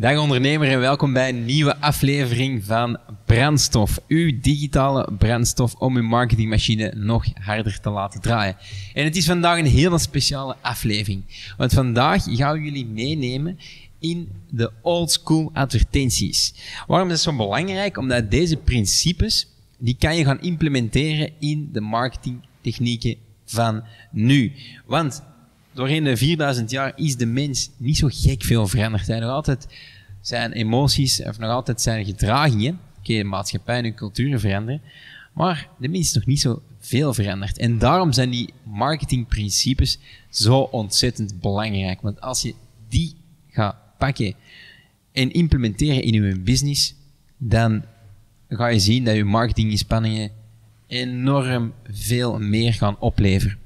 Dag ondernemer en welkom bij een nieuwe aflevering van Brandstof. Uw digitale brandstof om uw marketingmachine nog harder te laten draaien. En het is vandaag een hele speciale aflevering. Want vandaag gaan we jullie meenemen in de old school advertenties. Waarom is het zo belangrijk? Omdat deze principes, die kan je gaan implementeren in de marketingtechnieken van nu. Want doorheen de 4000 jaar is de mens niet zo gek veel veranderd. Hij nog altijd zijn emoties of nog altijd zijn gedragingen. Oké, de maatschappij en culturen veranderen. Maar de mens is nog niet zo veel veranderd. En daarom zijn die marketingprincipes zo ontzettend belangrijk. Want als je die gaat pakken en implementeren in je business, dan ga je zien dat je marketinginspanningen enorm veel meer gaan opleveren.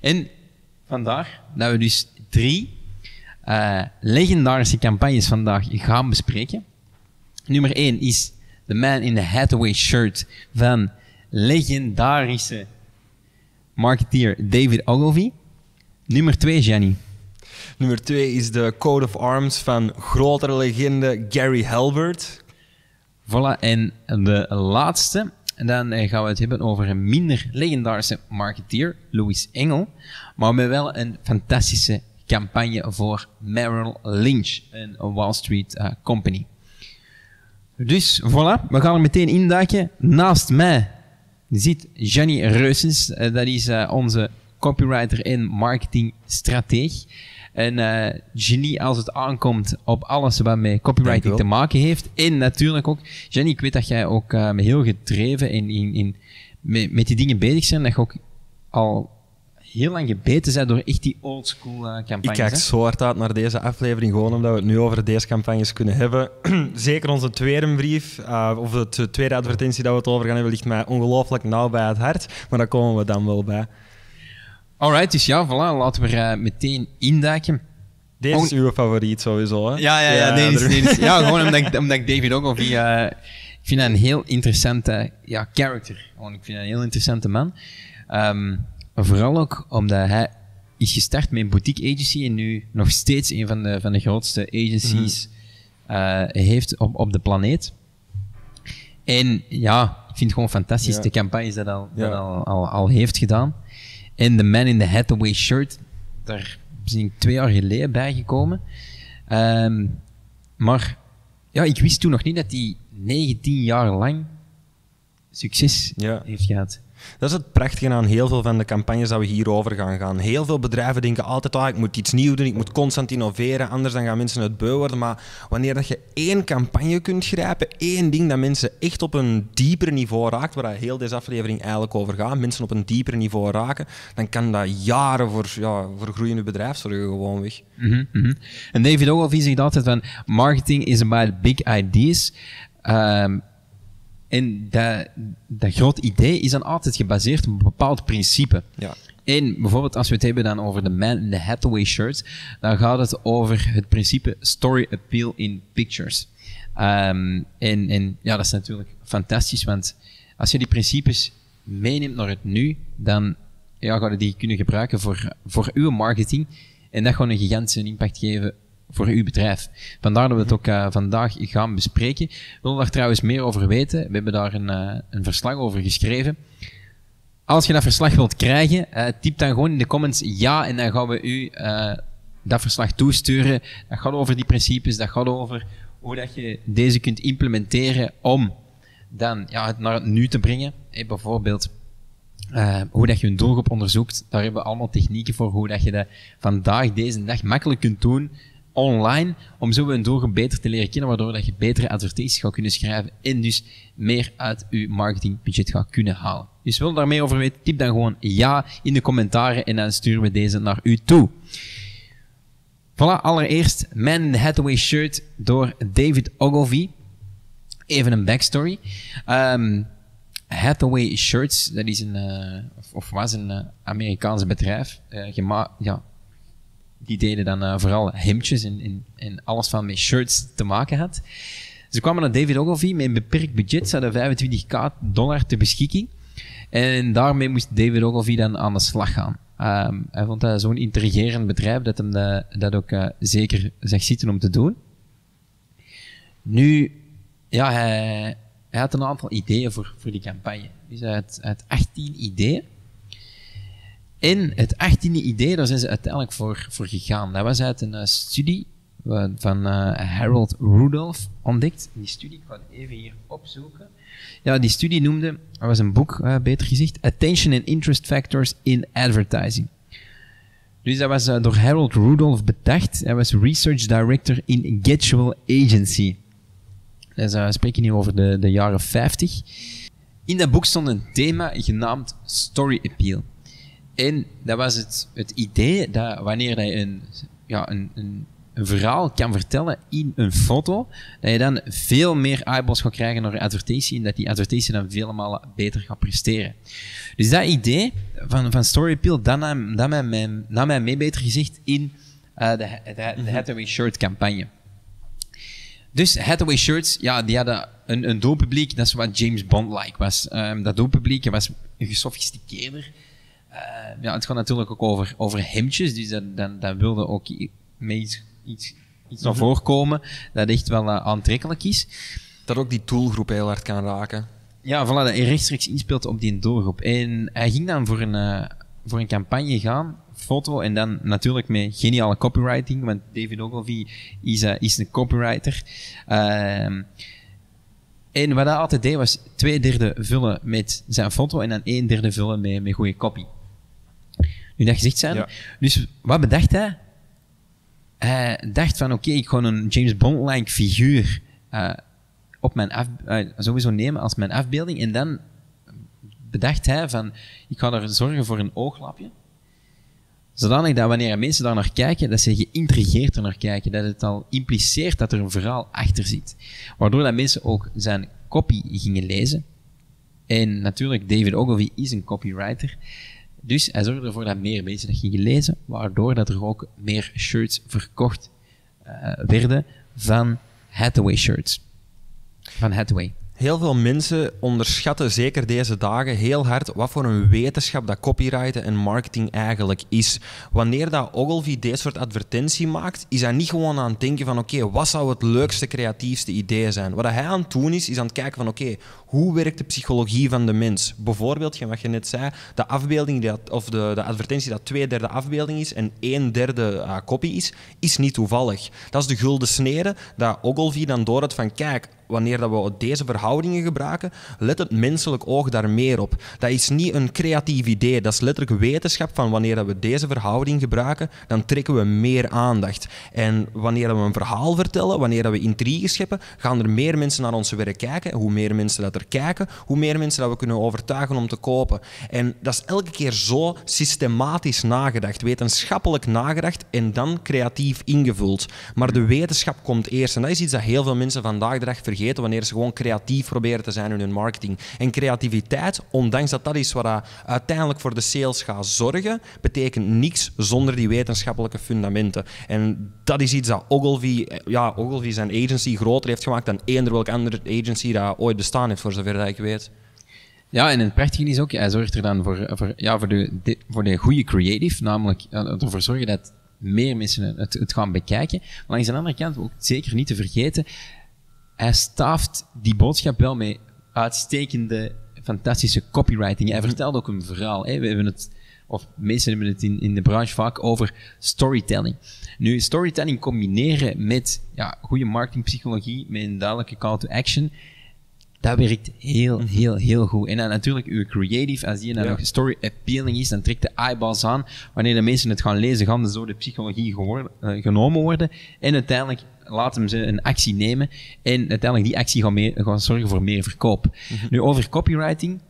En vandaar dat we dus drie uh, legendarische campagnes vandaag gaan bespreken. Nummer 1 is The Man in the Hathaway Shirt van legendarische marketeer David Ogilvy. Nummer 2, Jenny. Nummer 2 is de Code of Arms van grotere legende Gary Halbert. Voilà, en de laatste, dan eh, gaan we het hebben over een minder legendarische marketeer, Louis Engel, maar met wel een fantastische campagne voor Merrill Lynch, een Wall Street uh, company. Dus voilà, we gaan er meteen induiken. Naast mij zit Jenny Reusens, uh, dat is onze copywriter en marketingstrateeg. En uh, genie als het aankomt op alles wat met copywriting te maken heeft. En natuurlijk ook, Jenny, ik weet dat jij ook uh, heel gedreven in, in, in, met, met die dingen bezig bent. Dat je ook al heel lang gebeten zijn door echt die oldschool uh, campagnes. Ik kijk zo hard uit naar deze aflevering, gewoon omdat we het nu over deze campagnes kunnen hebben. Zeker onze tweede brief, uh, of de tweede advertentie dat we het over gaan hebben, ligt mij ongelooflijk nauw bij het hart. Maar daar komen we dan wel bij. Alright, dus ja, voilà, laten we uh, meteen induiken. Deze is uw favoriet sowieso, hè? Ja, ja, ja, ja deze, deze, ja gewoon omdat ik, omdat ik David ook al via... ik vind een heel interessante ja, character. Gewoon, ik vind een heel interessante man. Um, vooral ook omdat hij is gestart met een boutique agency en nu nog steeds een van de, van de grootste agencies mm -hmm. uh, heeft op, op de planeet. En ja, ik vind het gewoon fantastisch, ja. de campagnes dat, al, ja. dat al, al, al heeft gedaan. En de Man in the Hathaway shirt, daar ben ik twee jaar geleden bijgekomen. Um, maar ja, ik wist toen nog niet dat hij 19 jaar lang succes ja. heeft gehad. Dat is het prachtige aan heel veel van de campagnes dat we hierover gaan gaan. Heel veel bedrijven denken altijd, ah, ik moet iets nieuws doen, ik moet constant innoveren, anders dan gaan mensen het beu worden. Maar wanneer dat je één campagne kunt grijpen, één ding dat mensen echt op een dieper niveau raakt, waar heel deze aflevering eigenlijk over gaat, mensen op een dieper niveau raken, dan kan dat jaren voor, ja, voor groeiende bedrijf zorgen gewoon weg. Mm -hmm. En David Ogilvy zegt altijd van, marketing is about big ideas. Um, en dat, dat groot idee is dan altijd gebaseerd op een bepaald principe. Ja. En bijvoorbeeld als we het hebben dan over de Man in the Hathaway shirts, dan gaat het over het principe story appeal in pictures. Um, en, en ja, dat is natuurlijk fantastisch, want als je die principes meeneemt naar het nu, dan ja, ga je die kunnen gebruiken voor, voor uw marketing. En dat gaat een gigantische impact geven voor uw bedrijf. Vandaar dat we het ook uh, vandaag gaan bespreken. Wil daar trouwens meer over weten? We hebben daar een, uh, een verslag over geschreven. Als je dat verslag wilt krijgen, uh, typ dan gewoon in de comments ja en dan gaan we u dat verslag toesturen. Dat gaat over die principes, dat gaat over hoe dat je deze kunt implementeren om dan ja, het naar het nu te brengen. Hey, bijvoorbeeld uh, hoe dat je een doelgroep onderzoekt, daar hebben we allemaal technieken voor hoe dat je dat vandaag, deze dag makkelijk kunt doen online, om zo een doelgroep beter te leren kennen, waardoor dat je betere advertenties gaat kunnen schrijven en dus meer uit je marketingbudget gaat kunnen halen. Dus wil daar meer over weten, typ dan gewoon ja in de commentaren en dan sturen we deze naar u toe. Voilà, allereerst Man Hathaway shirt door David Ogilvy. Even een backstory. Um, Hathaway Shirts, dat is een, uh, of, was een uh, Amerikaans bedrijf. Uh, ja, die deden dan uh, vooral hemdjes en, en, en, alles van met shirts te maken had. Ze kwamen naar David Ogilvy met een beperkt budget. Ze hadden 25k dollar ter beschikking. En daarmee moest David Ogilvy dan aan de slag gaan. Um, hij vond dat zo'n intrigerend bedrijf dat hem dat, ook uh, zeker zag zitten om te doen. Nu, ja, hij, hij had een aantal ideeën voor, voor die campagne. Dus hij had 18 ideeën. En het 18e idee, daar zijn ze uiteindelijk voor, voor gegaan. Dat was uit een eh, studie van eh, Harold Rudolph ontdekt. Die studie, ik ga het even hier opzoeken. Ja, die studie noemde, dat was een boek, eh, beter gezegd, Attention and Interest Factors in Advertising. Dus dat was door Harold Rudolph bedacht. Hij was Research Director in Getchwell Agency. Dus, we spreken hier over de, de jaren 50. In dat boek stond een thema genaamd Story Appeal. En dat was het, het idee dat wanneer dat je een, ja, een, een, een verhaal kan vertellen in een foto, dat je dan veel meer eyeballs gaat krijgen naar je advertentie en dat die advertentie dan vele malen beter gaat presteren. Dus dat idee van, van Story Appeal, dat nam, dat nam, mij, nam mij mee, beter gezegd, in uh, de, de, de Hathaway Shirt campagne. Dus Hathaway Shirts, ja, die hadden een, een doelpubliek, dat is wat James Bond-like was. Um, dat doelpubliek was gesofisticeerder. Uh, ja, het gaat natuurlijk ook over, over hemdjes, dus dat, dat, dat wilde ook met iets, iets, iets naar voren komen dat echt wel uh, aantrekkelijk is. Dat ook die doelgroep heel hard kan raken. Ja, voilà, dat hij rechtstreeks inspeelt op die doelgroep. En hij ging dan voor een, uh, voor een campagne gaan, foto, en dan natuurlijk met geniale copywriting, want David Ogilvy is, uh, is een copywriter. Uh, en wat hij altijd deed, was twee derde vullen met zijn foto en dan een derde vullen met, met goede copy. Nu dat gezegd zijn. Ja. Dus wat bedacht hij? Hij dacht van, oké, okay, ik ga een James Bond-like figuur uh, op mijn af, uh, sowieso nemen als mijn afbeelding. En dan bedacht hij van, ik ga er zorgen voor een ooglapje. Zodanig dat wanneer mensen daar naar kijken, dat ze geïntrigeerd er naar kijken. Dat het al impliceert dat er een verhaal achter zit. Waardoor dat mensen ook zijn copy gingen lezen. En natuurlijk, David Ogilvy is een copywriter. Dus hij zorgde ervoor dat meer mensen dat gingen lezen, waardoor dat er ook meer shirts verkocht uh, werden van Hathaway shirts. Van Hathaway. Heel veel mensen onderschatten, zeker deze dagen, heel hard wat voor een wetenschap dat copywriten en marketing eigenlijk is. Wanneer dat Ogilvy deze soort advertentie maakt, is hij niet gewoon aan het denken van oké, wat zou het leukste, creatiefste idee zijn? Wat hij aan het doen is, is aan het kijken van oké, hoe werkt de psychologie van de mens? Bijvoorbeeld, wat je net zei, de afbeelding dat, of de, de advertentie dat twee derde afbeelding is en een derde uh, copy is, is niet toevallig. Dat is de gulden snede dat Ogilvy dan door het van kijk, wanneer dat we deze verhoudingen gebruiken, let het menselijk oog daar meer op. Dat is niet een creatief idee, dat is letterlijk wetenschap van wanneer dat we deze verhouding gebruiken, dan trekken we meer aandacht. En wanneer dat we een verhaal vertellen, wanneer dat we intrigue scheppen, gaan er meer mensen naar onze werk kijken. Hoe meer mensen dat er kijken, hoe meer mensen dat we kunnen overtuigen om te kopen. En dat is elke keer zo systematisch nagedacht, wetenschappelijk nagedacht en dan creatief ingevuld. Maar de wetenschap komt eerst. En dat is iets dat heel veel mensen vandaag de dag vergeten vergeten wanneer ze gewoon creatief proberen te zijn in hun marketing. En creativiteit, ondanks dat dat is wat uiteindelijk voor de sales gaat zorgen, betekent niks zonder die wetenschappelijke fundamenten. En dat is iets dat Ogilvy, ja, Ogilvy zijn agency groter heeft gemaakt dan eender welke andere agency dat ooit bestaan heeft, voor zover dat ik weet. Ja, en het prachtige is ook, hij zorgt er dan voor, voor, ja, voor, de, voor de goede creative, namelijk ervoor zorgen dat meer mensen het, het gaan bekijken. Maar langs de andere kant, ook zeker niet te vergeten, hij staaft die boodschap wel met uitstekende, fantastische copywriting. Hij vertelt ook een verhaal. Hè. We hebben het, of mensen hebben het in, in de branche vaak over storytelling. Nu, storytelling combineren met ja, goede marketingpsychologie, met een duidelijke call to action, dat werkt heel, heel, heel goed. En dan natuurlijk uw creative, als die dan ja. nog story appealing is, dan trekt de eyeballs aan. Wanneer de mensen het gaan lezen, gaan ze door de psychologie geworden, uh, genomen worden. En uiteindelijk laten ze een actie nemen en uiteindelijk die actie gaan, mee, gaan zorgen voor meer verkoop. Mm -hmm. Nu, over copywriting,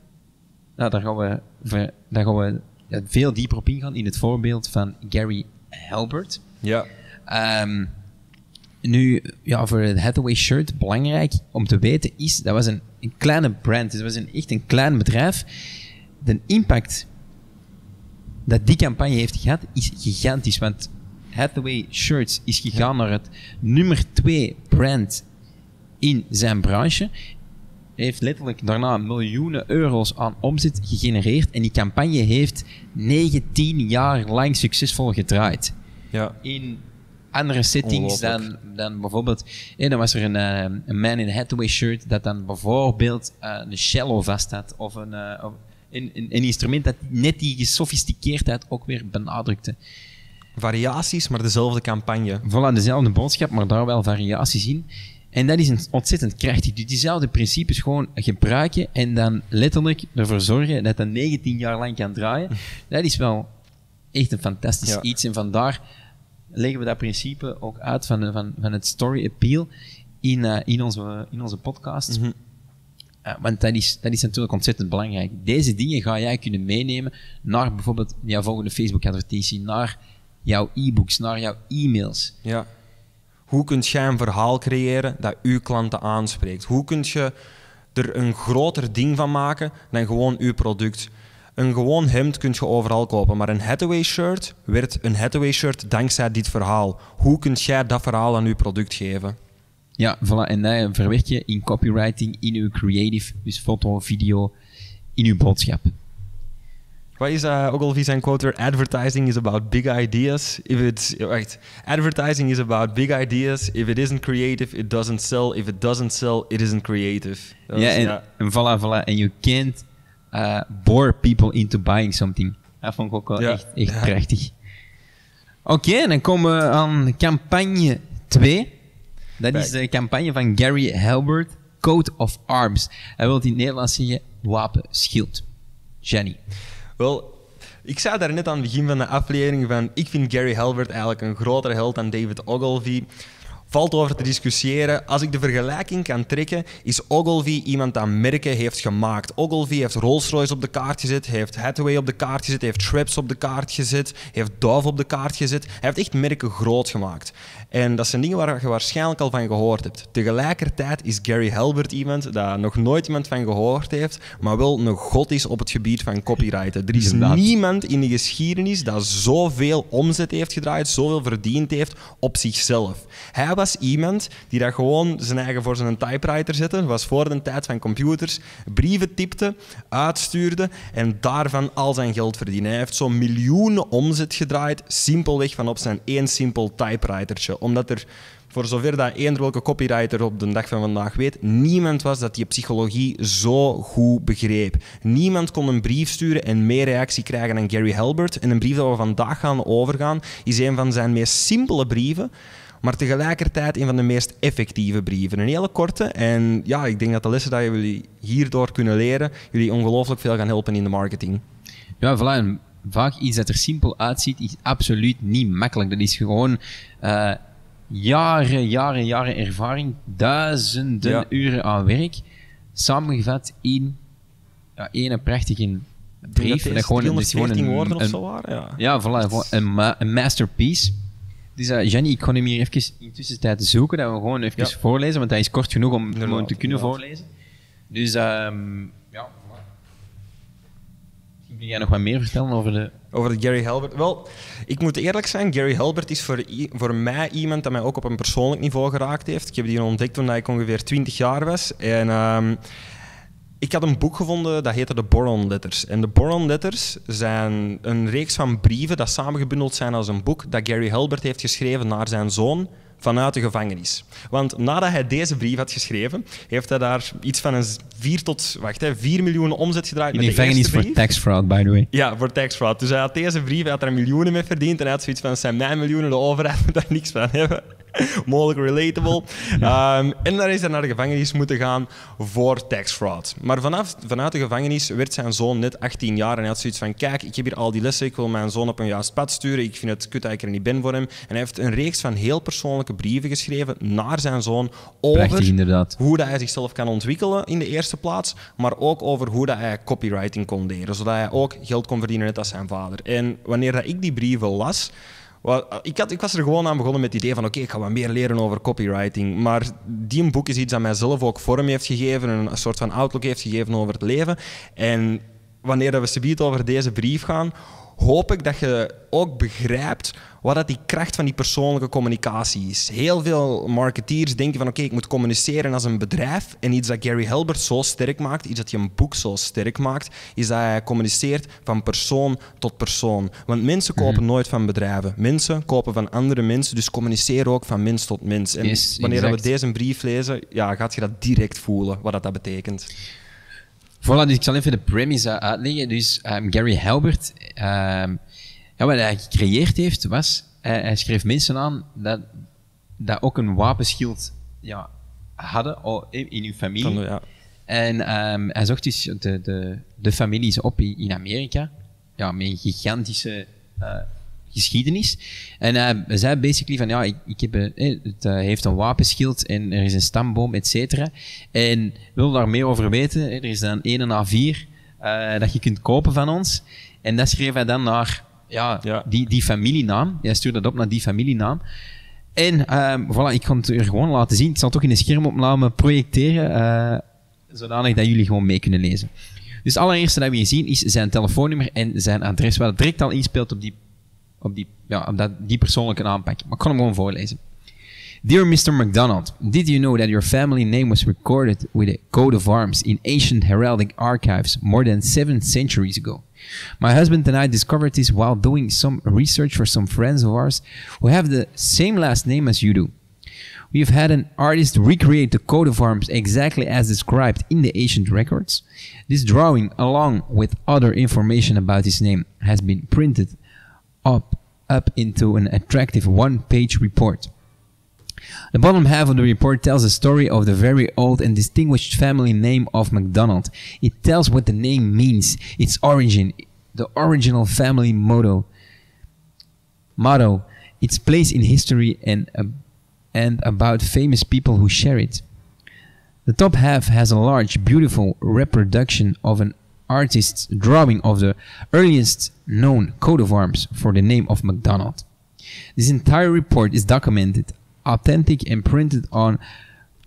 nou, daar gaan we, daar gaan we veel dieper op ingaan in het voorbeeld van Gary Halbert. Ja. Um, nu, ja, voor het Hathaway shirt, belangrijk om te weten is, dat was een, een kleine brand, dus dat was een, echt een klein bedrijf. De impact dat die campagne heeft gehad, is gigantisch, want Hathaway Shirts is gegaan naar het nummer 2 brand in zijn branche. Heeft letterlijk daarna miljoenen euro's aan omzet gegenereerd en die campagne heeft 19 jaar lang succesvol gedraaid. Ja. In andere settings dan, dan bijvoorbeeld... eh, dan was er een, eh, een Man in a Hathaway shirt dat dan bijvoorbeeld eh, een cello vast had. Of een, eh, of een, een, een instrument dat net die gesofisticeerdheid ook weer benadrukte. Variaties, maar dezelfde campagne. Voilà, dezelfde boodschap, maar daar wel variaties in. En dat is een, ontzettend krachtig. Dus diezelfde principes gewoon gebruiken en dan letterlijk ervoor zorgen dat dat 19 jaar lang kan draaien. Dat is wel echt een fantastisch Ja. iets. En vandaar leggen we dat principe ook uit van, van, van het story appeal in, eh, in, onze, in onze podcast. Mhm. Uh, want dat is, dat is natuurlijk ontzettend belangrijk. Deze dingen ga jij kunnen meenemen naar bijvoorbeeld jouw volgende Facebook-advertentie, naar jouw e-books, naar jouw e-mails. Ja. Hoe kun jij een verhaal creëren dat uw klanten aanspreekt? Hoe kun je er een groter ding van maken dan gewoon uw product? Een gewoon hemd kun je overal kopen, maar een Hathaway shirt werd een Hathaway shirt dankzij dit verhaal. Hoe kun jij dat verhaal aan uw product geven? Ja, voilà. En dat verwerk je in copywriting, in uw creative, dus foto, video, in uw boodschap. Wat is uh, Ogilvy zijn quote er? Advertising is about big ideas. If it's wacht. Advertising is about big ideas. If it isn't creative, it doesn't sell. If it doesn't sell, it isn't creative. Dat ja, en, en voilà, voilà. En you can't uh, bore people into buying something. Dat vond ik ook wel Ja. echt, echt Ja. krachtig. Oké, dan komen we aan campagne 2. Dat is de campagne van Gary Halbert, Coat of Arms. Hij wil in het Nederlands zeggen, wapen, schild. Jenny. Wel, ik zei daar net aan het begin van de aflevering van ik vind Gary Halbert eigenlijk een grotere held dan David Ogilvy. Valt over te discussiëren. Als ik de vergelijking kan trekken, is Ogilvy iemand dat merken heeft gemaakt. Ogilvy heeft Rolls-Royce op de kaart gezet, heeft Hathaway op de kaart gezet, heeft Schweppes op de kaart gezet, heeft Dove op de kaart gezet. Hij heeft echt merken groot gemaakt. En dat zijn dingen waar je waarschijnlijk al van gehoord hebt. Tegelijkertijd is Gary Halbert iemand dat nog nooit iemand van gehoord heeft, maar wel een god is op het gebied van copyrighten. Er is Inderdaad. niemand in de geschiedenis dat zoveel omzet heeft gedraaid, zoveel verdiend heeft op zichzelf. Hij was iemand die dat gewoon zijn eigen voor zijn typewriter zette, was voor de tijd van computers, brieven typte, uitstuurde en daarvan al zijn geld verdiende. Hij heeft zo'n miljoenen omzet gedraaid, simpelweg van op zijn één simpel typewritertje. Omdat er voor zover dat eender welke copywriter op de dag van vandaag weet, niemand was dat die psychologie zo goed begreep. Niemand kon een brief sturen en meer reactie krijgen dan Gary Halbert. En een brief dat we vandaag gaan overgaan, is een van zijn meest simpele brieven, maar tegelijkertijd een van de meest effectieve brieven. Een hele korte en ja, ik denk dat de lessen die jullie hierdoor kunnen leren, jullie ongelooflijk veel gaan helpen in de marketing. Ja, voilà. Vaak iets dat er simpel uitziet, is absoluut niet makkelijk. Dat is gewoon eh, jaren, jaren, jaren ervaring, duizenden Ja. uren aan werk, samengevat in ja, één prachtige brief. dat Dat gewoon, is gewoon 314 een, woorden of een- zo waren. Ja. Ja, voilà, een, ma- een masterpiece. Dus uh, Jenny, ik ga hem hier even in tussentijd zoeken, dat we gewoon even Ja. voorlezen, want hij is kort genoeg om Inderdaad, gewoon te kunnen inderdaad. voorlezen. Dus, ehm ja, voilà. Misschien kun jij nog wat meer vertellen over de... Over Gary Halbert. Wel, ik moet eerlijk zijn, Gary Halbert is voor, voor mij iemand dat mij ook op een persoonlijk niveau geraakt heeft. Ik heb die ontdekt toen ik ongeveer 20 jaar was. En ehm, ik had een boek gevonden dat heette de Boron Letters. En de Boron Letters zijn een reeks van brieven dat samengebundeld zijn als een boek dat Gary Halbert heeft geschreven naar zijn zoon vanuit de gevangenis. Want nadat hij deze brief had geschreven, heeft hij daar iets van een 4 tot wacht, hè, 4 miljoen omzet gedraaid In met de gevangenis voor tax fraud, by the way. Ja, voor tax fraud. Dus hij had deze brief, hij had er miljoenen mee verdiend en hij had zoiets van, zijn mijn miljoenen, de overheid moet daar niks van hebben. Mogelijk relatable. Ehm, en dan is hij naar de gevangenis moeten gaan voor tax fraud. Maar vanaf, vanuit de gevangenis werd zijn zoon net 18 jaar en hij had zoiets van, kijk, ik heb hier al die lessen, ik wil mijn zoon op een juist pad sturen, ik vind het kut dat ik er niet ben voor hem. En hij heeft een reeks van heel persoonlijke brieven geschreven naar zijn zoon over Prachtig, hoe dat hij zichzelf kan ontwikkelen in de eerste plaats, maar ook over hoe dat hij copywriting kon leren, zodat hij ook geld kon verdienen net als zijn vader. En wanneer dat ik die brieven las, wa- ik, had, ik was er gewoon aan begonnen met het idee van oké, ik ga wat meer leren over copywriting, maar die boek is iets dat mijzelf ook vorm heeft gegeven, een soort van outlook heeft gegeven over het leven. En wanneer we subiet over deze brief gaan, hoop ik dat je ook begrijpt wat dat die kracht van die persoonlijke communicatie is. Heel veel marketeers denken van oké, ik moet communiceren als een bedrijf. En iets dat Gary Halbert zo sterk maakt, iets dat je een boek zo sterk maakt, is dat hij communiceert van persoon tot persoon. Want mensen kopen Mhm. nooit van bedrijven. Mensen kopen van andere mensen, dus communiceer ook van mens tot mens. En Yes, wanneer exact. we deze brief lezen, ja, gaat je dat direct voelen, wat dat, dat betekent. Voilà, dus ik zal even de premise uitleggen. Dus ehm, Gary Halbert, ehm, ja, wat hij gecreëerd heeft, was... Hij, hij schreef mensen aan dat, dat ook een wapenschild ja, hadden in, in hun familie. Ja. En ehm, hij zocht dus de, de, de families op in, in Amerika. Ja, met een gigantische eh, geschiedenis. En hij zei basically van, ja, ik, ik heb, een- eh, het eh, heeft een wapenschild en er is een stamboom, et cetera. En wil daar meer over weten, eh, er is dan 1 A4 eh, dat je kunt kopen van ons. En dat schreef hij dan naar ja, Ja. Die, die familienaam. Hij stuurde dat op naar die familienaam. En ehm, voilà, ik ga het er gewoon laten zien. Ik zal het toch in een schermopname projecteren, eh, zodanig dat jullie gewoon mee kunnen lezen. Dus het allereerste dat we hier zien is zijn telefoonnummer en zijn adres, wat direct al inspeelt op die, op die, ja, op dat, die persoonlijke aanpak. Maar ik kan hem gewoon voorlezen. Dear Mr. MacDonald, did you know that your family name was recorded with a coat of arms in ancient heraldic archives more than seven centuries ago? My husband and I discovered this while doing some research for some friends of ours who have the same last name as you do. We have had an artist recreate the coat of arms exactly as described in the ancient records. This drawing, along with other information about his name, has been printed up, up into an attractive one page report. The bottom half of the report tells the story of the very old and distinguished family name of MacDonald. It tells what the name means, its origin, the original family motto, motto, its place in history, and, uh, and about famous people who share it. The top half has a large, beautiful reproduction of an artist's drawing of the earliest known coat of arms for the name of MacDonald. This entire report is documented, authentic, and printed on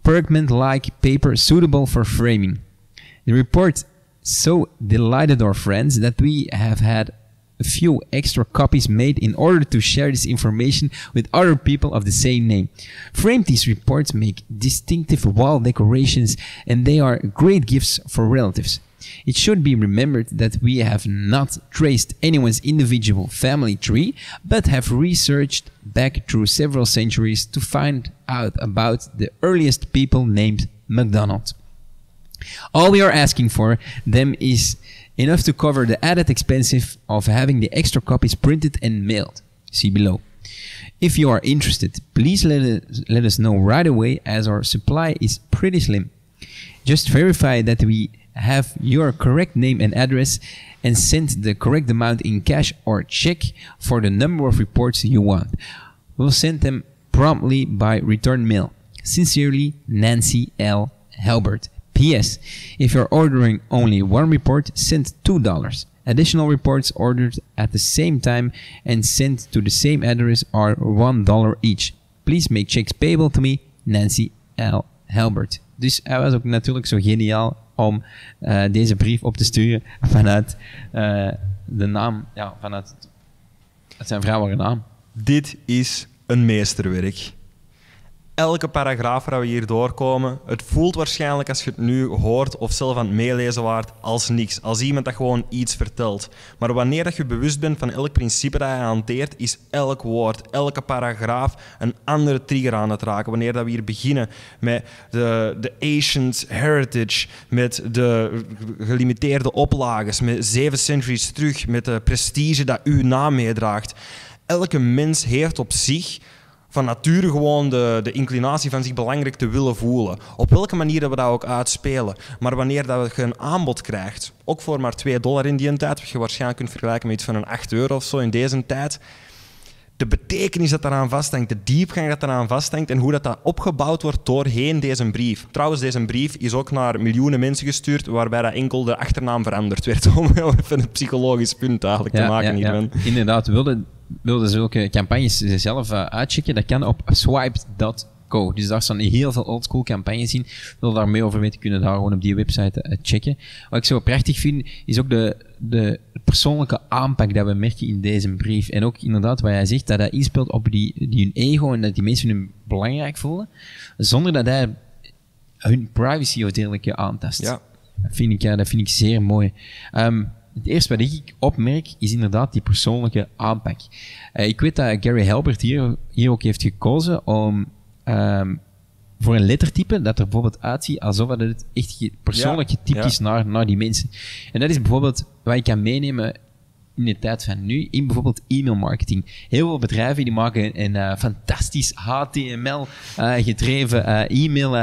pergament-like paper suitable for framing. The report so delighted our friends that we have had a few extra copies made in order to share this information with other people of the same name. Framed these reports make distinctive wall decorations and they are great gifts for relatives. It should be remembered that we have not traced anyone's individual family tree, but have researched back through several centuries to find out about the earliest people named MacDonald. All we are asking for them is enough to cover the added expense of having the extra copies printed and mailed. See below. If you are interested, please let us, let us know right away as our supply is pretty slim. Just verify that we have your correct name and address and send the correct amount in cash or check for the number of reports you want. We'll send them promptly by return mail. Sincerely, Nancy L. Halbert. P.S. If you're ordering only one report, send $2. Additional reports ordered at the same time and sent to the same address are $1 each. Please make checks payable to me, Nancy L. Halbert. Dus hij was ook natuurlijk zo geniaal om eh, deze brief op te sturen vanuit eh, de naam, ja, vanuit het zijn vrouwelijke naam. Dit is een meesterwerk. Elke paragraaf waar we hier doorkomen, het voelt waarschijnlijk als je het nu hoort of zelf aan het meelezen waart als niks. Als iemand dat gewoon iets vertelt. Maar wanneer dat je bewust bent van elk principe dat je hanteert, is elk woord, elke paragraaf een andere trigger aan het raken. Wanneer dat we hier beginnen met de, de ancient heritage, met de gelimiteerde oplages, met zeven centuries terug, met de prestige dat uw naam meedraagt. Elke mens heeft op zich van nature gewoon de, de inclinatie van zich belangrijk te willen voelen. Op welke manier dat we dat ook uitspelen. Maar wanneer dat je een aanbod krijgt, ook voor maar 2 dollar in die tijd, wat je waarschijnlijk kunt vergelijken met iets van een 8 euro of zo in deze tijd, de betekenis dat daaraan vasthangt, de diepgang dat daaraan vasthangt en hoe dat, dat opgebouwd wordt doorheen deze brief. Trouwens, deze brief is ook naar miljoenen mensen gestuurd, waarbij dat enkel de achternaam veranderd werd, om even een psychologisch punt eigenlijk te maken hiervan. Inderdaad, wilden wilde zulke campagnes zelf uh, uitchecken, dat kan op swipe.com. Co. Dus daar staan heel veel oldschool campagnes in. Wil daar meer over weten, kunnen daar gewoon op die website uh, checken. Wat ik zo prachtig vind, is ook de, de persoonlijke aanpak dat we merken in deze brief. En ook inderdaad wat jij zegt, dat hij inspeelt op die, die hun ego en dat die mensen hun belangrijk voelen, zonder dat hij hun privacy of dergelijke aantast. Ja. Dat vind ik, ja, dat vind ik zeer mooi. Ehm, het eerste wat ik opmerk is inderdaad die persoonlijke aanpak. Uh, ik weet dat Gary Halbert hier, hier ook heeft gekozen om um, voor een lettertype dat er bijvoorbeeld uitziet alsof het echt persoonlijk getypt ja. is naar, naar die mensen. En dat is bijvoorbeeld wat ik kan meenemen in de tijd van nu, in bijvoorbeeld e-mail marketing. Heel veel bedrijven die maken een uh, fantastisch HTML uh, gedreven uh, e-mail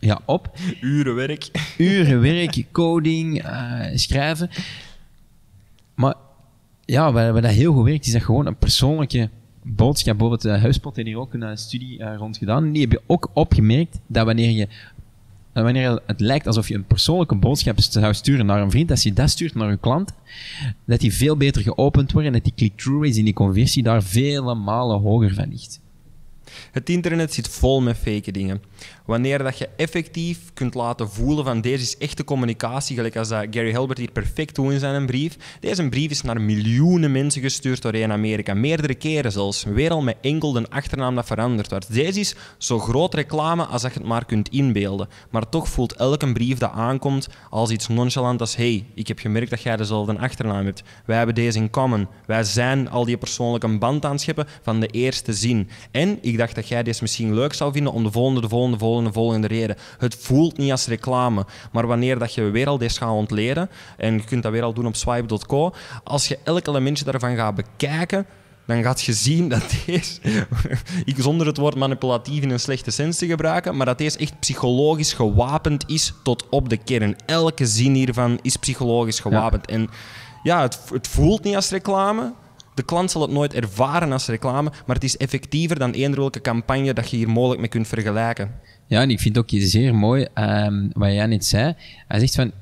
ja, op. Uren werk. Uren werk, coding, schrijven. Maar ja, wat, wat dat heel goed werkt, is dat gewoon een persoonlijke boodschap. Bijvoorbeeld uh, Huispot heeft hier ook een studie uh, rond gedaan. Die heb je ook opgemerkt dat wanneer je wanneer het lijkt alsof je een persoonlijke boodschap zou sturen naar een vriend, als je dat stuurt naar een klant, dat die veel beter geopend wordt en dat die click-through rate in die conversie daar vele malen hoger van ligt. Het internet zit vol met fake dingen. Wanneer dat je effectief kunt laten voelen van deze is echte communicatie, gelijk als dat Gary Halbert hier perfect doet in zijn brief. Deze brief is naar miljoenen mensen gestuurd doorheen Amerika. Meerdere keren zelfs. Weer al met enkel de achternaam dat veranderd wordt. Deze is zo groot reclame als dat je het maar kunt inbeelden. Maar toch voelt elke brief dat aankomt als iets nonchalant als hey, ik heb gemerkt dat jij dezelfde achternaam hebt. Wij hebben deze in common. Wij zijn al die persoonlijke band aan het scheppen van de eerste zin. En ik dacht dat jij deze misschien leuk zou vinden om de volgende, de volgende, de volgende de volgende reden. Het voelt niet als reclame, maar wanneer dat je weer al deze gaat ontleden, en je kunt dat weer al doen op swipe.co, als je elk elementje daarvan gaat bekijken, dan gaat je zien dat deze, ik zonder het woord manipulatief in een slechte sens te gebruiken, maar dat deze echt psychologisch gewapend is tot op de kern. Elke zin hiervan is psychologisch gewapend. En ja, het, het voelt niet als reclame, de klant zal het nooit ervaren als reclame, maar het is effectiever dan eender welke campagne dat je hier mogelijk mee kunt vergelijken. Ja, en ik vind ook zeer mooi um, wat jij net zei. Hij zegt van,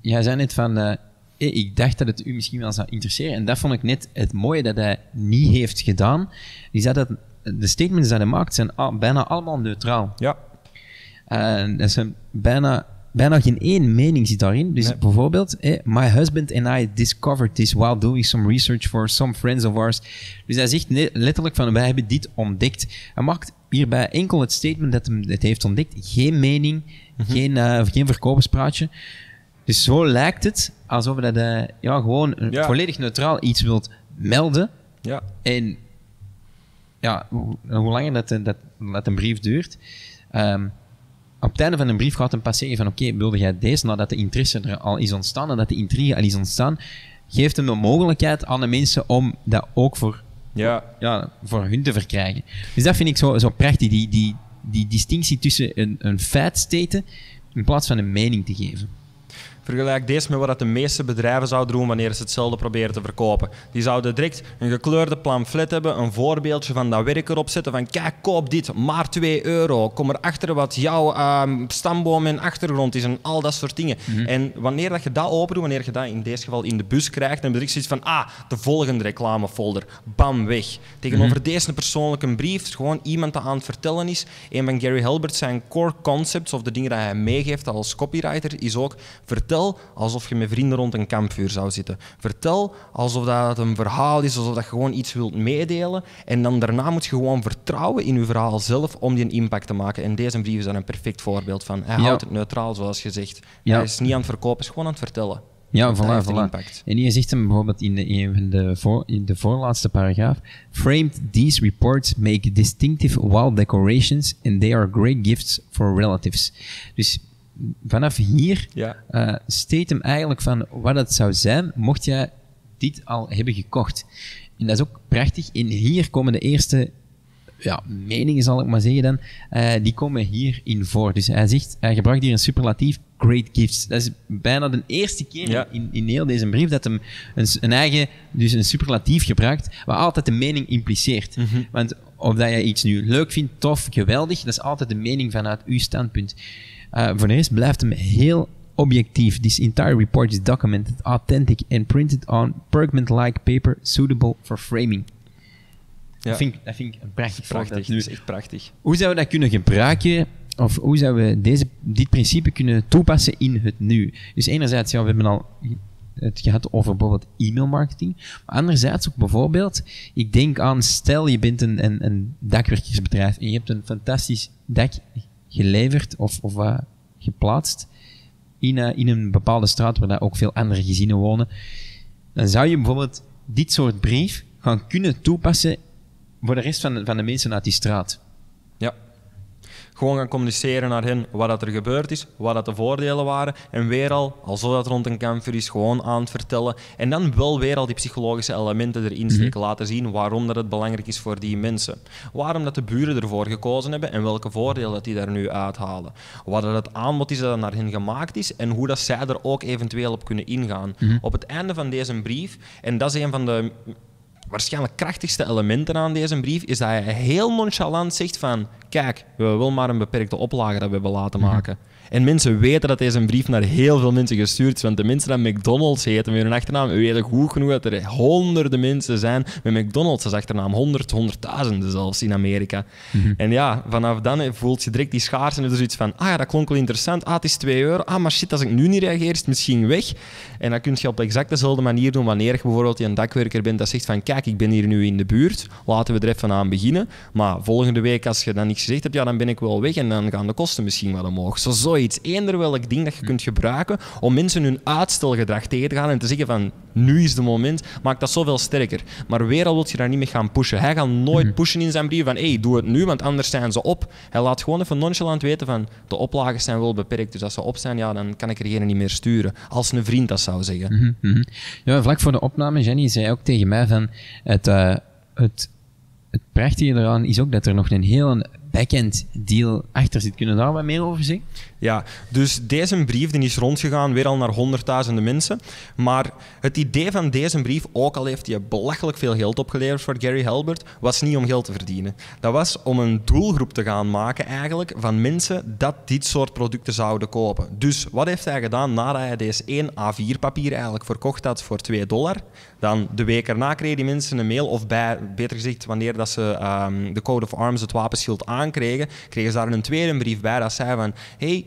jij zei net van, uh, ik dacht dat het u misschien wel zou interesseren. En dat vond ik net het mooie dat hij niet heeft gedaan. Die zei dat de statements die hij maakt zijn al, bijna allemaal neutraal. Ja. Uh, dat zijn bijna bijna geen één mening zit daarin. Dus nee. bijvoorbeeld, eh, my husband and I discovered this while doing some research for some friends of ours. Dus hij zegt letterlijk van, wij hebben dit ontdekt. Hij maakt hierbij enkel het statement dat hij het heeft ontdekt. Geen mening, mm -hmm. geen, uh, geen verkoperspraatje. Dus zo lijkt het alsof dat uh, ja, gewoon ja. volledig neutraal iets wilt melden. Ja. En ja, hoe, hoe langer dat, dat, dat een brief duurt... Um, op het einde van een brief gaat een pas zeggen van oké, okay, wilde jij deze nadat de interesse er al is ontstaan, nadat de intrigue al is ontstaan, geeft hem de mogelijkheid aan de mensen om dat ook voor, ja. Ja, voor hun te verkrijgen. Dus dat vind ik zo, zo prachtig, die, die, die distinctie tussen een, een feit staten in plaats van een mening te geven. Vergelijk deze met wat de meeste bedrijven zouden doen wanneer ze hetzelfde proberen te verkopen. Die zouden direct een gekleurde pamflet hebben, een voorbeeldje van dat werk erop zetten van kijk, koop dit, maar 2 euro. Kom erachter wat jouw um, stamboom en achtergrond is en al dat soort dingen. Mm -hmm. En wanneer dat je dat opendoet, wanneer je dat in deze geval in de bus krijgt, dan betekent zoiets van ah, de volgende reclamefolder, bam, weg. Tegenover mm -hmm. deze persoonlijke brief, gewoon iemand dat aan het vertellen is. Een van Gary Halbert zijn core concepts, of de dingen die hij meegeeft als copywriter, is ook vertel alsof je met vrienden rond een kampvuur zou zitten. Vertel alsof dat een verhaal is, alsof dat je gewoon iets wilt meedelen. En dan daarna moet je gewoon vertrouwen in je verhaal zelf om die een impact te maken. En deze brief is daar een perfect voorbeeld van. Hij ja. houdt het neutraal, zoals je zegt. Ja. Hij is niet aan het verkopen, is gewoon aan het vertellen. Ja, voilà, voilà. En hier zegt hem bijvoorbeeld in de, in de, voor, in de voorlaatste paragraaf: Framed, these reports make distinctive wall decorations and they are great gifts for relatives. Dus vanaf hier ja. uh, steekt hem eigenlijk van wat het zou zijn mocht jij dit al hebben gekocht. En dat is ook prachtig. En hier komen de eerste ja, meningen, zal ik maar zeggen dan, uh, die komen hierin voor. Dus hij zegt, hij gebruikt hier een superlatief, great gifts. Dat is bijna de eerste keer ja. in, in heel deze brief dat hem een, een, eigen, dus een superlatief gebruikt, wat altijd de mening impliceert. Mm -hmm. Want of dat je iets nu leuk vindt, tof, geweldig, dat is altijd de mening vanuit uw standpunt. Uh, voor de rest blijft hem heel objectief. This entire report is documented, authentic and printed on pergament-like paper suitable for framing. Dat, vind ik, dat vind ik een prachtig Prachtig, dat is echt prachtig. hoe zouden we dat kunnen gebruiken, of hoe zouden we deze, dit principe kunnen toepassen in het nu? Dus enerzijds, ja, we hebben al het gehad over bijvoorbeeld e-mailmarketing, maar anderzijds ook bijvoorbeeld, ik denk aan, stel je bent een, een, een dakwerkersbedrijf en je hebt een fantastisch dak geleverd of, of geplaatst in, eh, in een bepaalde straat waar daar ook veel andere gezinnen wonen, dan zou je bijvoorbeeld dit soort brief gaan kunnen toepassen voor de rest van de, van de mensen uit die straat. Ja. Gewoon gaan communiceren naar hen wat dat er gebeurd is, wat dat de voordelen waren. En weer al, al zo dat rond een kampvuur is, gewoon aan het vertellen. En dan wel weer al die psychologische elementen erin steken. Laten zien waarom dat het belangrijk is voor die mensen. Waarom dat de buren ervoor gekozen hebben en welke voordelen dat die daar nu uithalen. Wat dat het aanbod is dat naar hen gemaakt is en hoe dat zij er ook eventueel op kunnen ingaan. Op het einde van deze brief, en dat is een van de waarschijnlijk krachtigste elementen aan deze brief is dat hij heel nonchalant zegt van kijk, we willen maar een beperkte oplage dat we hebben laten maken. En mensen weten dat deze brief naar heel veel mensen gestuurd is. Want de mensen die McDonald's heten met hun achternaam weten goed genoeg dat er honderden mensen zijn met McDonald's als achternaam. Honderd, honderdduizenden zelfs in Amerika. En ja, vanaf dan voelt je direct die schaars en er is zoiets van ah ja, dat klonk wel interessant. Ah, het is 2 euro. Ah, maar shit, als ik nu niet reageer, is het misschien weg. En dat kun je op exact dezelfde manier doen wanneer je bijvoorbeeld een dakwerker bent dat zegt van kijk, ik ben hier nu in de buurt. Laten we er even aan beginnen. Maar volgende week, als je dan niks gezegd hebt, ja, dan ben ik wel weg en dan gaan de kosten misschien wat omhoog. Zo zoiets. Eender welk ding dat je kunt gebruiken om mensen hun uitstelgedrag tegen te gaan en te zeggen van nu is de moment, maakt dat zoveel sterker. Maar weer al wil je daar niet mee gaan pushen. Hij gaat nooit pushen in zijn brief van hey, doe het nu, want anders zijn ze op. Hij laat gewoon even nonchalant weten van de oplages zijn wel beperkt, dus als ze op zijn, ja, dan kan ik er geen niet meer sturen. Als een vriend dat zou zeggen. Mhm, mhm. Ja, vlak voor de opname, Jenny zei ook tegen mij van het, eh, het, het prachtige eraan is ook dat er nog een heel back-end deal achter zit. Kunnen we daar wat meer over zeggen? Ja, dus deze brief die is rondgegaan weer al naar honderdduizenden mensen. Maar het idee van deze brief, ook al heeft hij belachelijk veel geld opgeleverd voor Gary Halbert, was niet om geld te verdienen. Dat was om een doelgroep te gaan maken eigenlijk van mensen dat dit soort producten zouden kopen. Dus wat heeft hij gedaan nadat hij deze 1 A4 papier eigenlijk verkocht had voor 2 dollar? Dan de week erna kregen die mensen een mail, of bij, beter gezegd, wanneer dat ze ehm, de Code of Arms, het wapenschild, aankregen, kregen ze daar een tweede brief bij dat zei van hey,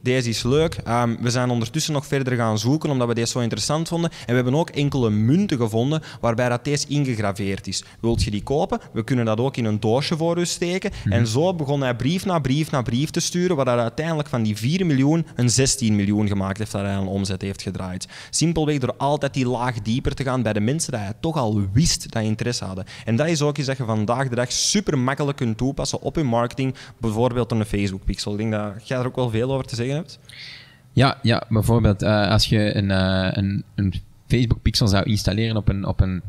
deze is leuk. Ehm, we zijn ondertussen nog verder gaan zoeken omdat we deze zo interessant vonden. En we hebben ook enkele munten gevonden waarbij dat deze ingegraveerd is. Wilt je die kopen? We kunnen dat ook in een doosje voor u steken. En zo begon hij brief na brief na brief te sturen, waar hij uiteindelijk van die 4 miljoen een 16 miljoen gemaakt heeft dat hij aan omzet heeft gedraaid. Simpelweg door altijd die laag dieper te gaan bij de mensen die hij toch al wist dat interesse hadden. En dat is ook iets dat je vandaag de dag super makkelijk kunt toepassen op je marketing, bijvoorbeeld op een Facebook pixel. Ik denk dat jij er ook wel veel over te zeggen hebt. Ja, ja bijvoorbeeld eh, als je een, eh, een, een Facebook pixel zou installeren op een, op een,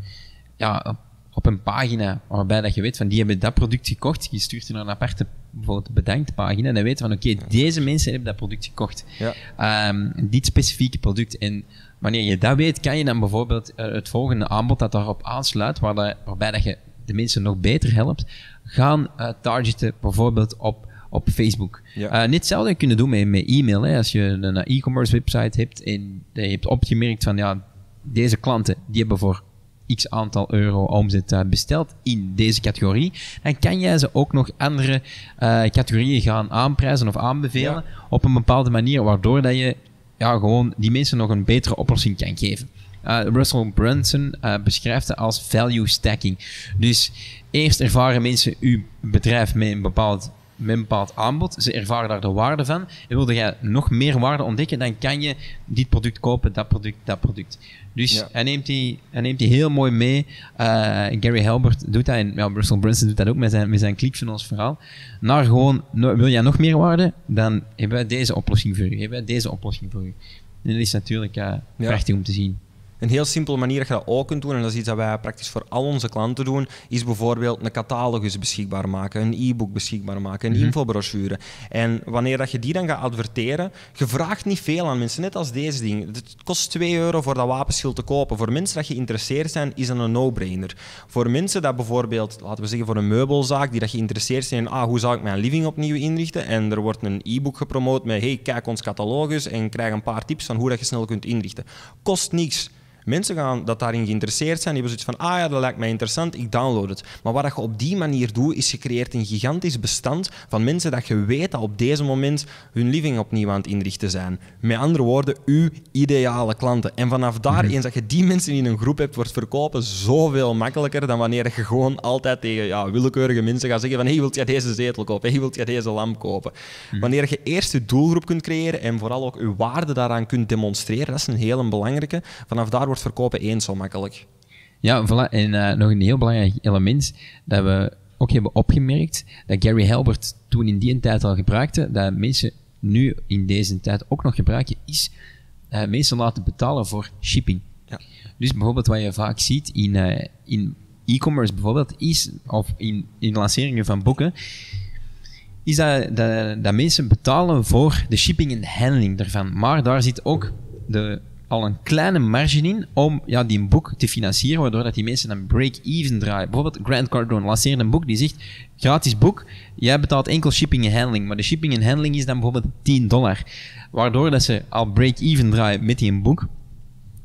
ja, op, een pagina waarbij dat je weet van die hebben dat product gekocht, je stuurt er een aparte bijvoorbeeld bedankt pagina en dan weet je van oké, deze mensen hebben dat product gekocht. Ja. Ehm, dit specifieke product. En wanneer je dat weet, kan je dan bijvoorbeeld eh, het volgende aanbod dat daarop aansluit, waar waarbij dat je de mensen nog beter helpt, gaan targeten bijvoorbeeld op, op Facebook. Ja. Eh, net hetzelfde kunnen doen met, met e-mail. Hè. Als je een e-commerce website hebt en je hebt opgemerkt van ja, deze klanten die hebben voor x aantal euro omzet eh, besteld in deze categorie, dan kan jij ze ook nog andere eh, categorieën gaan aanprijzen of aanbevelen op een bepaalde manier, waardoor dat je ja, gewoon die mensen nog een betere oplossing kan geven. Russell Brunson beschrijft het als value stacking. Dus eerst ervaren mensen uw bedrijf met een bepaald met een bepaald aanbod. Ze ervaren daar de waarde van. En wilde jij nog meer waarde ontdekken, dan kan je dit product kopen, dat product, dat product. Dus Ja. hij, neemt die, hij neemt die heel mooi mee. Eh, Gary Halbert doet dat en ja, Russell Brunson doet dat ook met zijn, met zijn ClickFunnels verhaal. Naar gewoon, no- wil jij nog meer waarde, dan hebben wij deze oplossing voor u. Hebben wij deze oplossing voor u. En dat is natuurlijk eh, Ja. prachtig om te zien. Een heel simpele manier dat je dat ook kunt doen, en dat is iets dat wij praktisch voor al onze klanten doen, is bijvoorbeeld een catalogus beschikbaar maken, een e-book beschikbaar maken, een infobrochure. En wanneer dat je die dan gaat adverteren, je vraagt niet veel aan mensen, net als deze ding. Het kost 2 euro voor dat wapenschild te kopen. Voor mensen dat geïnteresseerd zijn, is dat een no-brainer. Voor mensen dat bijvoorbeeld, laten we zeggen voor een meubelzaak, die dat geïnteresseerd zijn in ah, hoe zou ik mijn living opnieuw inrichten, en er wordt een e-book gepromoot met hey, kijk ons catalogus en krijg een paar tips van hoe dat je snel kunt inrichten. Kost niks. Mensen gaan dat daarin geïnteresseerd zijn. Die hebben zoiets van, ah ja, dat lijkt mij interessant, ik download het. Maar wat je op die manier doet, is je creëert een gigantisch bestand van mensen dat je weet dat op deze moment hun living opnieuw aan het inrichten zijn. Met andere woorden, uw ideale klanten. En vanaf daar, eens dat je die mensen in een groep hebt, wordt verkopen zoveel makkelijker dan wanneer je gewoon altijd tegen ja, willekeurige mensen gaat zeggen van, hey, wilt jij deze zetel kopen? Hey, wilt jij deze lamp kopen? Wanneer je eerst je doelgroep kunt creëren en vooral ook je waarde daaraan kunt demonstreren, dat is een hele belangrijke. Vanaf daar wordt verkopen eens zo makkelijk. Ja, voilà. En eh, nog een heel belangrijk element dat we ook hebben opgemerkt, dat Gary Halbert toen in die tijd al gebruikte, dat mensen nu in deze tijd ook nog gebruiken, is uh, mensen laten betalen voor shipping. Ja. Dus bijvoorbeeld wat je vaak ziet in, uh, in e-commerce bijvoorbeeld, is, of in, in lanceringen van boeken, is dat, dat, dat mensen betalen voor de shipping en handling daarvan. Maar daar zit ook de al een kleine marge in om ja, die boek te financieren, waardoor dat die mensen een break-even draaien. Bijvoorbeeld Grant Cardone lanceert een boek die zegt, gratis boek, jij betaalt enkel shipping en handling, maar de shipping en handling is dan bijvoorbeeld 10 dollar. Waardoor dat ze al break-even draaien met die boek,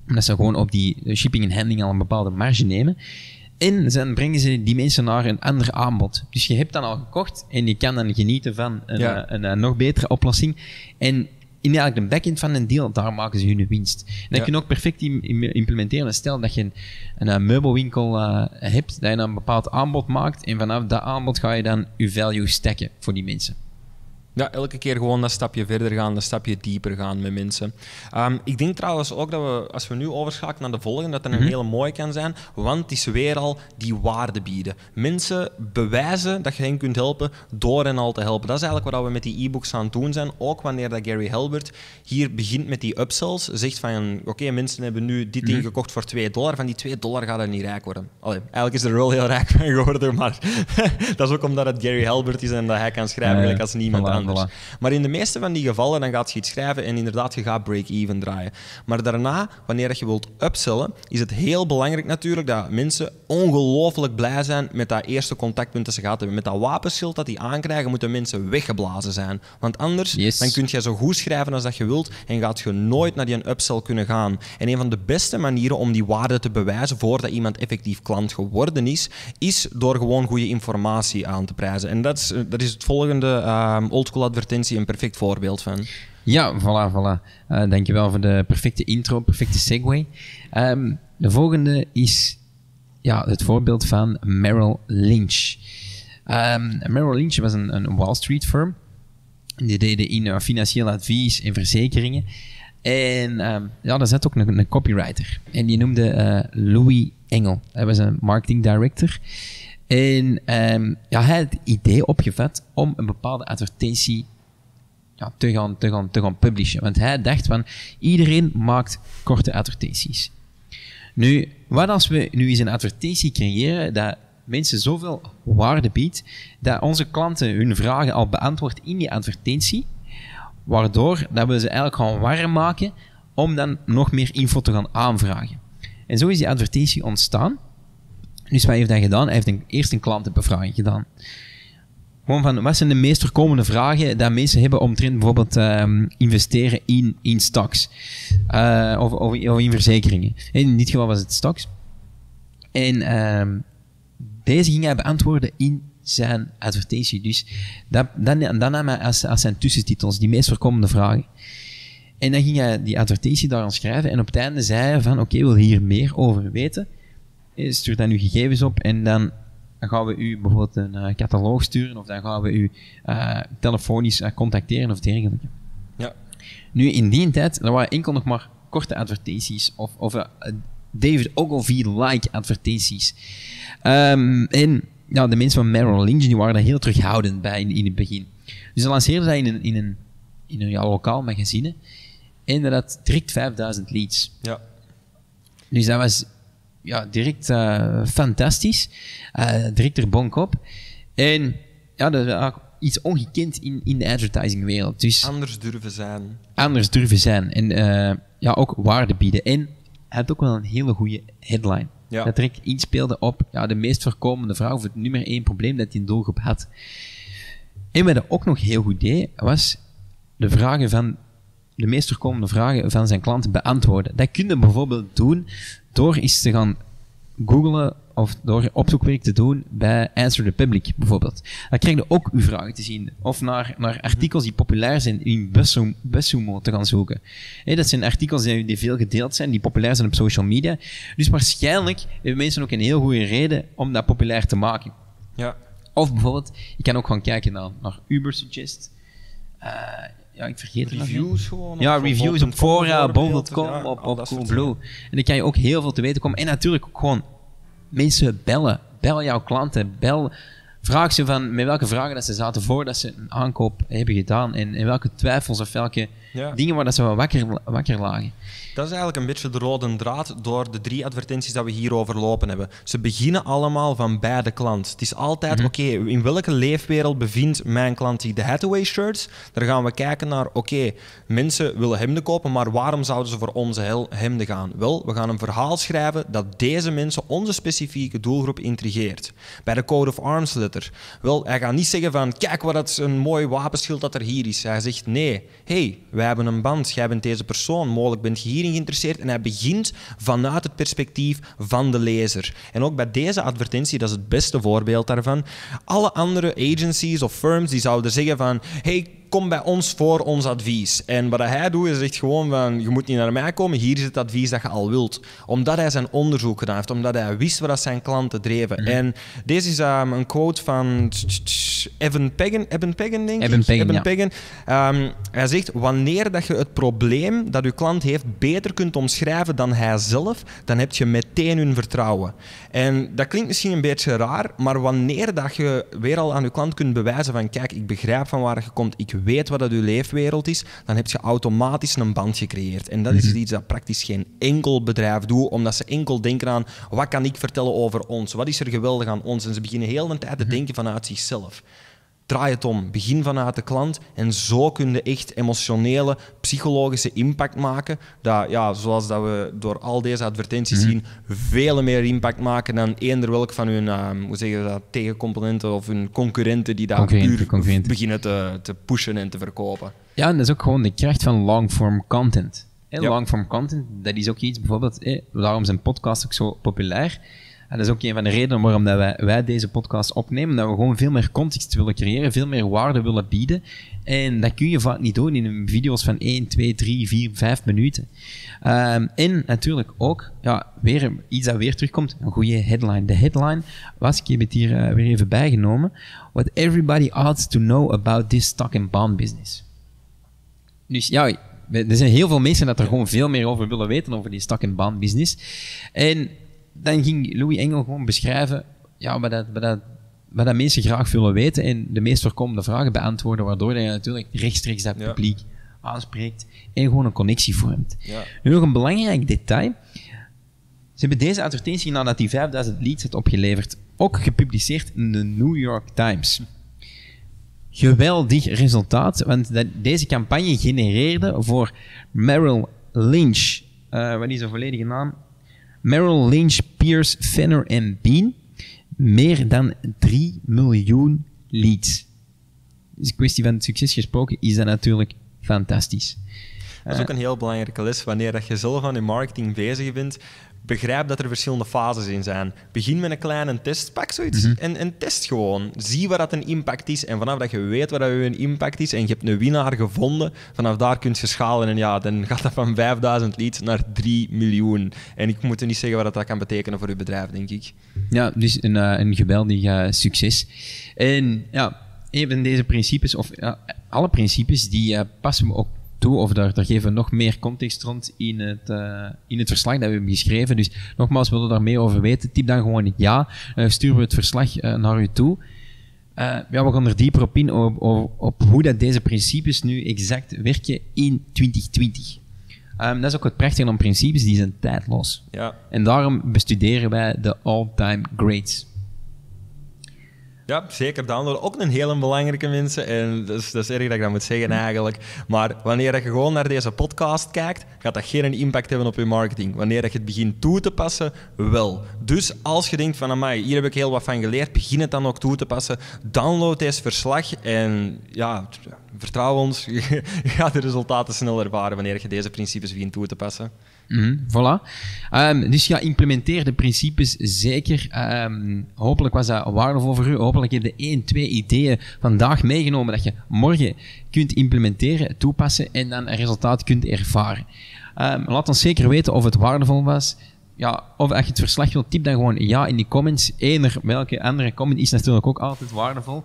omdat ze gewoon op die shipping en handling al een bepaalde marge nemen. En dan brengen ze die mensen naar een ander aanbod. Dus je hebt dan al gekocht en je kan dan genieten van een, Ja. een, een, een nog betere oplossing. En in eigenlijk de backend van een deal, daar maken ze hun winst. En dat Ja. kun je ook perfect im- im- implementeren. Stel dat je een, een, eh, meubelwinkel eh, hebt, dat je dan een bepaald aanbod maakt en vanaf dat aanbod ga je dan je value stacken voor die mensen. Ja, elke keer gewoon dat stapje verder gaan, dat stapje dieper gaan met mensen. Ehm, ik denk trouwens ook dat we, als we nu overschakelen naar de volgende, dat dat een hele mooie kan zijn, want het is weer al die waarde bieden. Mensen bewijzen dat je hen kunt helpen door hen al te helpen. Dat is eigenlijk wat we met die e-books aan het doen zijn. Ook wanneer dat Gary Halbert hier begint met die upsells, zegt van, oké, mensen hebben nu dit ding gekocht voor 2 dollar, van die 2 dollar gaat er niet rijk worden. Allee, eigenlijk is er wel heel rijk van geworden, maar dat is ook omdat het Gary Halbert is en dat hij kan schrijven gelijk als niemand voilà, anders. Voilà. Maar in de meeste van die gevallen dan gaat je iets schrijven en inderdaad, je gaat break-even draaien. Maar daarna, wanneer je wilt upsellen, is het heel belangrijk natuurlijk dat mensen ongelooflijk blij zijn met dat eerste contactpunt dat ze gehad hebben. Met dat wapenschild dat die aankrijgen, moeten mensen weggeblazen zijn. Want anders Yes. dan kun je zo goed schrijven als dat je wilt en gaat je nooit naar die upsell kunnen gaan. En een van de beste manieren om die waarde te bewijzen voordat iemand effectief klant geworden is, is door gewoon goede informatie aan te prijzen. En dat is, dat is het volgende um, oldschool advertentie een perfect voorbeeld van. Ja, voilà, voilà. Eh, dankjewel voor de perfecte intro, perfecte segue. Ehm, de volgende is ja, het voorbeeld van Merrill Lynch. Ehm, Merrill Lynch was een, een Wall Street firm. Die deden in eh, financieel advies en verzekeringen. En ehm, ja, daar zat ook een, een copywriter. En die noemde eh, Louis Engel. Hij was een marketing director. En ehm, ja, hij had het idee opgevat om een bepaalde advertentie ja, te, gaan, te, gaan, te gaan publishen. Want hij dacht van, iedereen maakt korte advertenties. Nu, wat als we nu eens een advertentie creëren dat mensen zoveel waarde biedt, dat onze klanten hun vragen al beantwoord in die advertentie, waardoor dat we ze eigenlijk gaan warm maken om dan nog meer info te gaan aanvragen. En zo is die advertentie ontstaan. Dus wat heeft hij gedaan? Hij heeft een, eerst een klantenbevraging gedaan. Gewoon van, wat zijn de meest voorkomende vragen dat mensen hebben omtrent bijvoorbeeld ehm, investeren in, in stocks Eh, of, of, of in verzekeringen. In dit geval was het stocks. En ehm, deze ging hij beantwoorden in zijn advertentie. Dus dat, nam hij als, als zijn tussentitels, die meest voorkomende vragen. En dan ging hij die advertentie daar aan schrijven en op het einde zei hij van, oké, wil je hier meer over weten? Eh, Stuur dan uw gegevens op en dan gaan we u bijvoorbeeld een eh, catalogus sturen of dan gaan we u eh, telefonisch contacteren of dergelijke. Ja. Nu, in die tijd, er waren enkel nog maar korte advertenties of, of David Ogilvy-like advertenties. Ehm, en ja, de mensen van Merrill Lynch die waren daar heel terughoudend bij in, in het begin. Dus ze lanceerden dat in een, in een, in een ja, lokaal magazine en dat had direct 5000 leads. Ja. Dus dat was ja, direct eh, fantastisch. Eh, direct er bonk op. En ja, dat is eigenlijk iets ongekend in, in de advertisingwereld. Dus Anders durven zijn. anders durven zijn. En eh, ja, ook waarde bieden. En hij had ook wel een hele goede headline. Ja. Dat direct inspeelde op ja, de meest voorkomende vraag of het nummer één probleem dat die doelgroep had. En wat hij ook nog heel goed deed, was de vragen van de meest voorkomende vragen van zijn klanten beantwoorden. Dat kun je bijvoorbeeld doen door eens te gaan googlen of door opzoekwerk te doen bij Answer the Public bijvoorbeeld. Dan krijg je ook uw vragen te zien. Of naar, naar artikels die populair zijn in Buzzsumo te gaan zoeken. dat zijn artikels die, die veel gedeeld zijn, die populair zijn op social media. Dus waarschijnlijk hebben mensen ook een heel goede reden om dat populair te maken. Ja. Of bijvoorbeeld, je kan ook gaan kijken naar, naar Uber Suggest. Uh, ja, ik vergeet het Reviews gewoon? Ja, reviews op fora, bol.com, op, op Coolblue. En dan kan je ook heel veel te weten komen. En natuurlijk ook gewoon mensen bellen. Bel jouw klanten. Bel, vraag ze van met welke vragen dat ze zaten voordat ze een aankoop hebben gedaan. En, en welke twijfels of welke dingen waar dat ze wel wakker, wakker lagen. Dat is eigenlijk een beetje de rode draad door de drie advertenties dat we hier overlopen hebben. Ze beginnen allemaal van bij de klant. Het is altijd, mhm. oké, in welke leefwereld bevindt mijn klant zich? De Hathaway shirts, daar gaan we kijken naar, oké, mensen willen hemden kopen, maar waarom zouden ze voor onze hemden gaan? Wel, we gaan een verhaal schrijven dat deze mensen, onze specifieke doelgroep, intrigeert. Bij de Code of Arms letter. Wel, hij gaat niet zeggen van, kijk wat dat een mooi wapenschild dat er hier is. Hij zegt, nee, hey, wij hebben een band, jij bent deze persoon, mogelijk bent je hier geïnteresseerd en hij begint vanuit het perspectief van de lezer. En ook bij deze advertentie, dat is het beste voorbeeld daarvan. Alle andere agencies of firms die zouden zeggen van hey, kom bij ons voor ons advies. En wat hij doet, is zegt gewoon van, je moet niet naar mij komen, hier is het advies dat je al wilt. Omdat hij zijn onderzoek gedaan heeft, omdat hij wist wat zijn klanten dreven. Mhm. En deze is um, een quote van Evan Peggen, Evan Peggen denk ik? Evan Peggen, Evan Peggen. Um, hij zegt, wanneer dat je het probleem dat je klant heeft beter kunt omschrijven dan hij zelf, dan heb je meteen hun vertrouwen. En dat klinkt misschien een beetje raar, maar wanneer dat je weer al aan je klant kunt bewijzen van, kijk, ik begrijp van waar je komt, ik weet wat dat je leefwereld is, dan heb je automatisch een band gecreëerd. En dat is mhm. iets dat praktisch geen enkel bedrijf doet, omdat ze enkel denken aan wat kan ik vertellen over ons? Wat is er geweldig aan ons? En ze beginnen heel de tijd te mhm. denken vanuit zichzelf. Draai het om. Begin vanuit de klant. En zo kun je echt emotionele, psychologische impact maken. Dat, ja, zoals dat we door al deze advertenties mhm. zien, veel meer impact maken dan eender welk van hun uh, hoe zeggen dat, tegencomponenten of hun concurrenten die daar puur beginnen te, te pushen en te verkopen. Ja, en dat is ook gewoon de kracht van long-form content. Long-form content, dat is ook iets, bijvoorbeeld, eh, daarom zijn podcasts ook zo populair en dat is ook een van de redenen waarom dat wij, deze podcast opnemen. Dat we gewoon veel meer context willen creëren, veel meer waarde willen bieden. En dat kun je vaak niet doen in video's van 1, 2, 3, 4, 5 minuten. Um, en natuurlijk ook, ja, weer iets dat weer terugkomt, een goede headline. De headline was, ik heb het hier uh, weer even bijgenomen, What everybody ought to know about this stock and bond business. Dus ja, er zijn heel veel mensen dat er gewoon veel meer over willen weten, over die stock and bond business. En dan ging Louis Engel gewoon beschrijven ja, wat, dat, wat, dat, wat dat mensen graag willen weten en de meest voorkomende vragen beantwoorden, waardoor je natuurlijk rechtstreeks dat publiek aanspreekt en gewoon een connectie vormt. Ja. Nu nog een belangrijk detail. Ze hebben deze advertentie nadat die 5000 leads had opgeleverd ook gepubliceerd in de New York Times. Geweldig resultaat, want dat, deze campagne genereerde voor Merrill Lynch, uh, wat is de volledige naam? Merrill Lynch, Pierce, Fenner en Bean. Meer dan 3 miljoen leads. Dus kwestie van succes gesproken is dat natuurlijk fantastisch. Dat is ook een heel belangrijke les. Wanneer dat je zelf aan je marketing bezig bent, begrijp dat er verschillende fases in zijn. Begin met een kleine test, pak zoiets mhm. en, en, test gewoon. Zie wat dat een impact is en vanaf dat je weet wat dat een impact is en je hebt een winnaar gevonden, vanaf daar kun je schalen en ja, dan gaat dat van 5000 leads naar 3 miljoen. En ik moet er niet zeggen wat dat kan betekenen voor je bedrijf, denk ik. Ja, dus een, uh, een geweldig uh, succes. En ja, een van deze principes, of alle principes, die uh, passen we ook toe, of daar, daar geven we nog meer context rond in het, uh, in het verslag dat we hebben geschreven. Dus nogmaals, willen we daar meer over weten, typ dan gewoon ja. Uh, sturen we het verslag uh, naar u toe. ja, we gaan er dieper op in, op, op, op, hoe dat deze principes nu exact werken in 2020. Um, ehm, dat is ook het prachtige aan principes, die zijn tijdloos. Ja. En daarom bestuderen wij de all-time greats. Ja, zeker downloaden. Ook een hele belangrijke mensen. En dat is, dat is erg dat ik dat moet zeggen eigenlijk. Maar wanneer je gewoon naar deze podcast kijkt, gaat dat geen impact hebben op je marketing. Wanneer je het begint toe te passen, wel. Dus als je denkt van, amai, hier heb ik heel wat van geleerd, begin het dan ook toe te passen. Download deze verslag en ja, vertrouw ons, je gaat de resultaten snel ervaren wanneer je deze principes begint toe te passen. Mhm, voilà. Ehm, dus ja, implementeer de principes zeker. Ehm, hopelijk was dat waardevol voor u. Hopelijk heb je één, twee ideeën vandaag meegenomen dat je morgen kunt implementeren, toepassen en dan een resultaat kunt ervaren. Ehm, laat ons zeker weten of het waardevol was. Ja, of als je het verslag wilt, typ dan gewoon ja in die comments. Eender welke andere comment is natuurlijk ook altijd waardevol.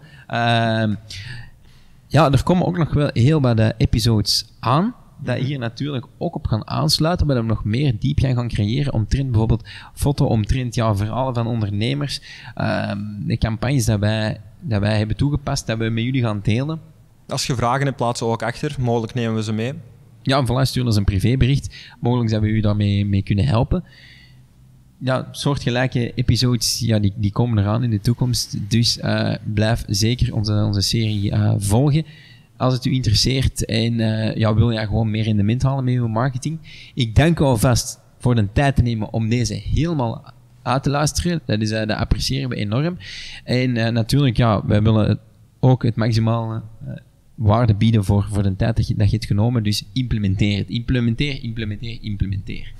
ja, er komen ook nog wel heel wat episodes aan dat hier natuurlijk ook op gaan aansluiten, maar dat we nog meer diep gaan, creëren omtrent bijvoorbeeld foto, omtrent ja, verhalen van ondernemers, ehm, de campagnes dat wij, dat wij hebben toegepast, dat we met jullie gaan delen. Als je vragen hebt, plaats ze ook achter. Mogelijk nemen we ze mee. Ja, voilà, stuur ons een privébericht. Mogelijk dat we u daarmee mee kunnen helpen. Ja, soortgelijke episodes ja, die, die komen eraan in de toekomst. Dus uh, blijf zeker onze, onze serie uh, volgen als het u interesseert en uh, ja, wil je gewoon meer in de mint halen met uw marketing. Ik dank u alvast voor de tijd te nemen om deze helemaal uit te luisteren. Dat, is, uh, dat appreciëren we enorm. En uh, natuurlijk, ja, wij willen ook het maximale waarde bieden voor, voor de tijd dat je, dat je hebt genomen. Dus implementeer het. Implementeer, implementeer, implementeer.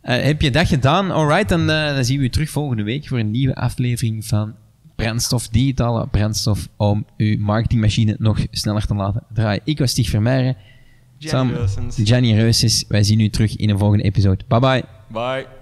heb je dat gedaan? Alright, dan, dan zien we u terug volgende week voor een nieuwe aflevering van brandstof, digitale brandstof, om uw marketingmachine nog sneller te laten draaien. Ik was Stig Vermeijeren. Sam, Jenny Reuses. Wij zien u terug in een volgende episode. Bye bye. Bye.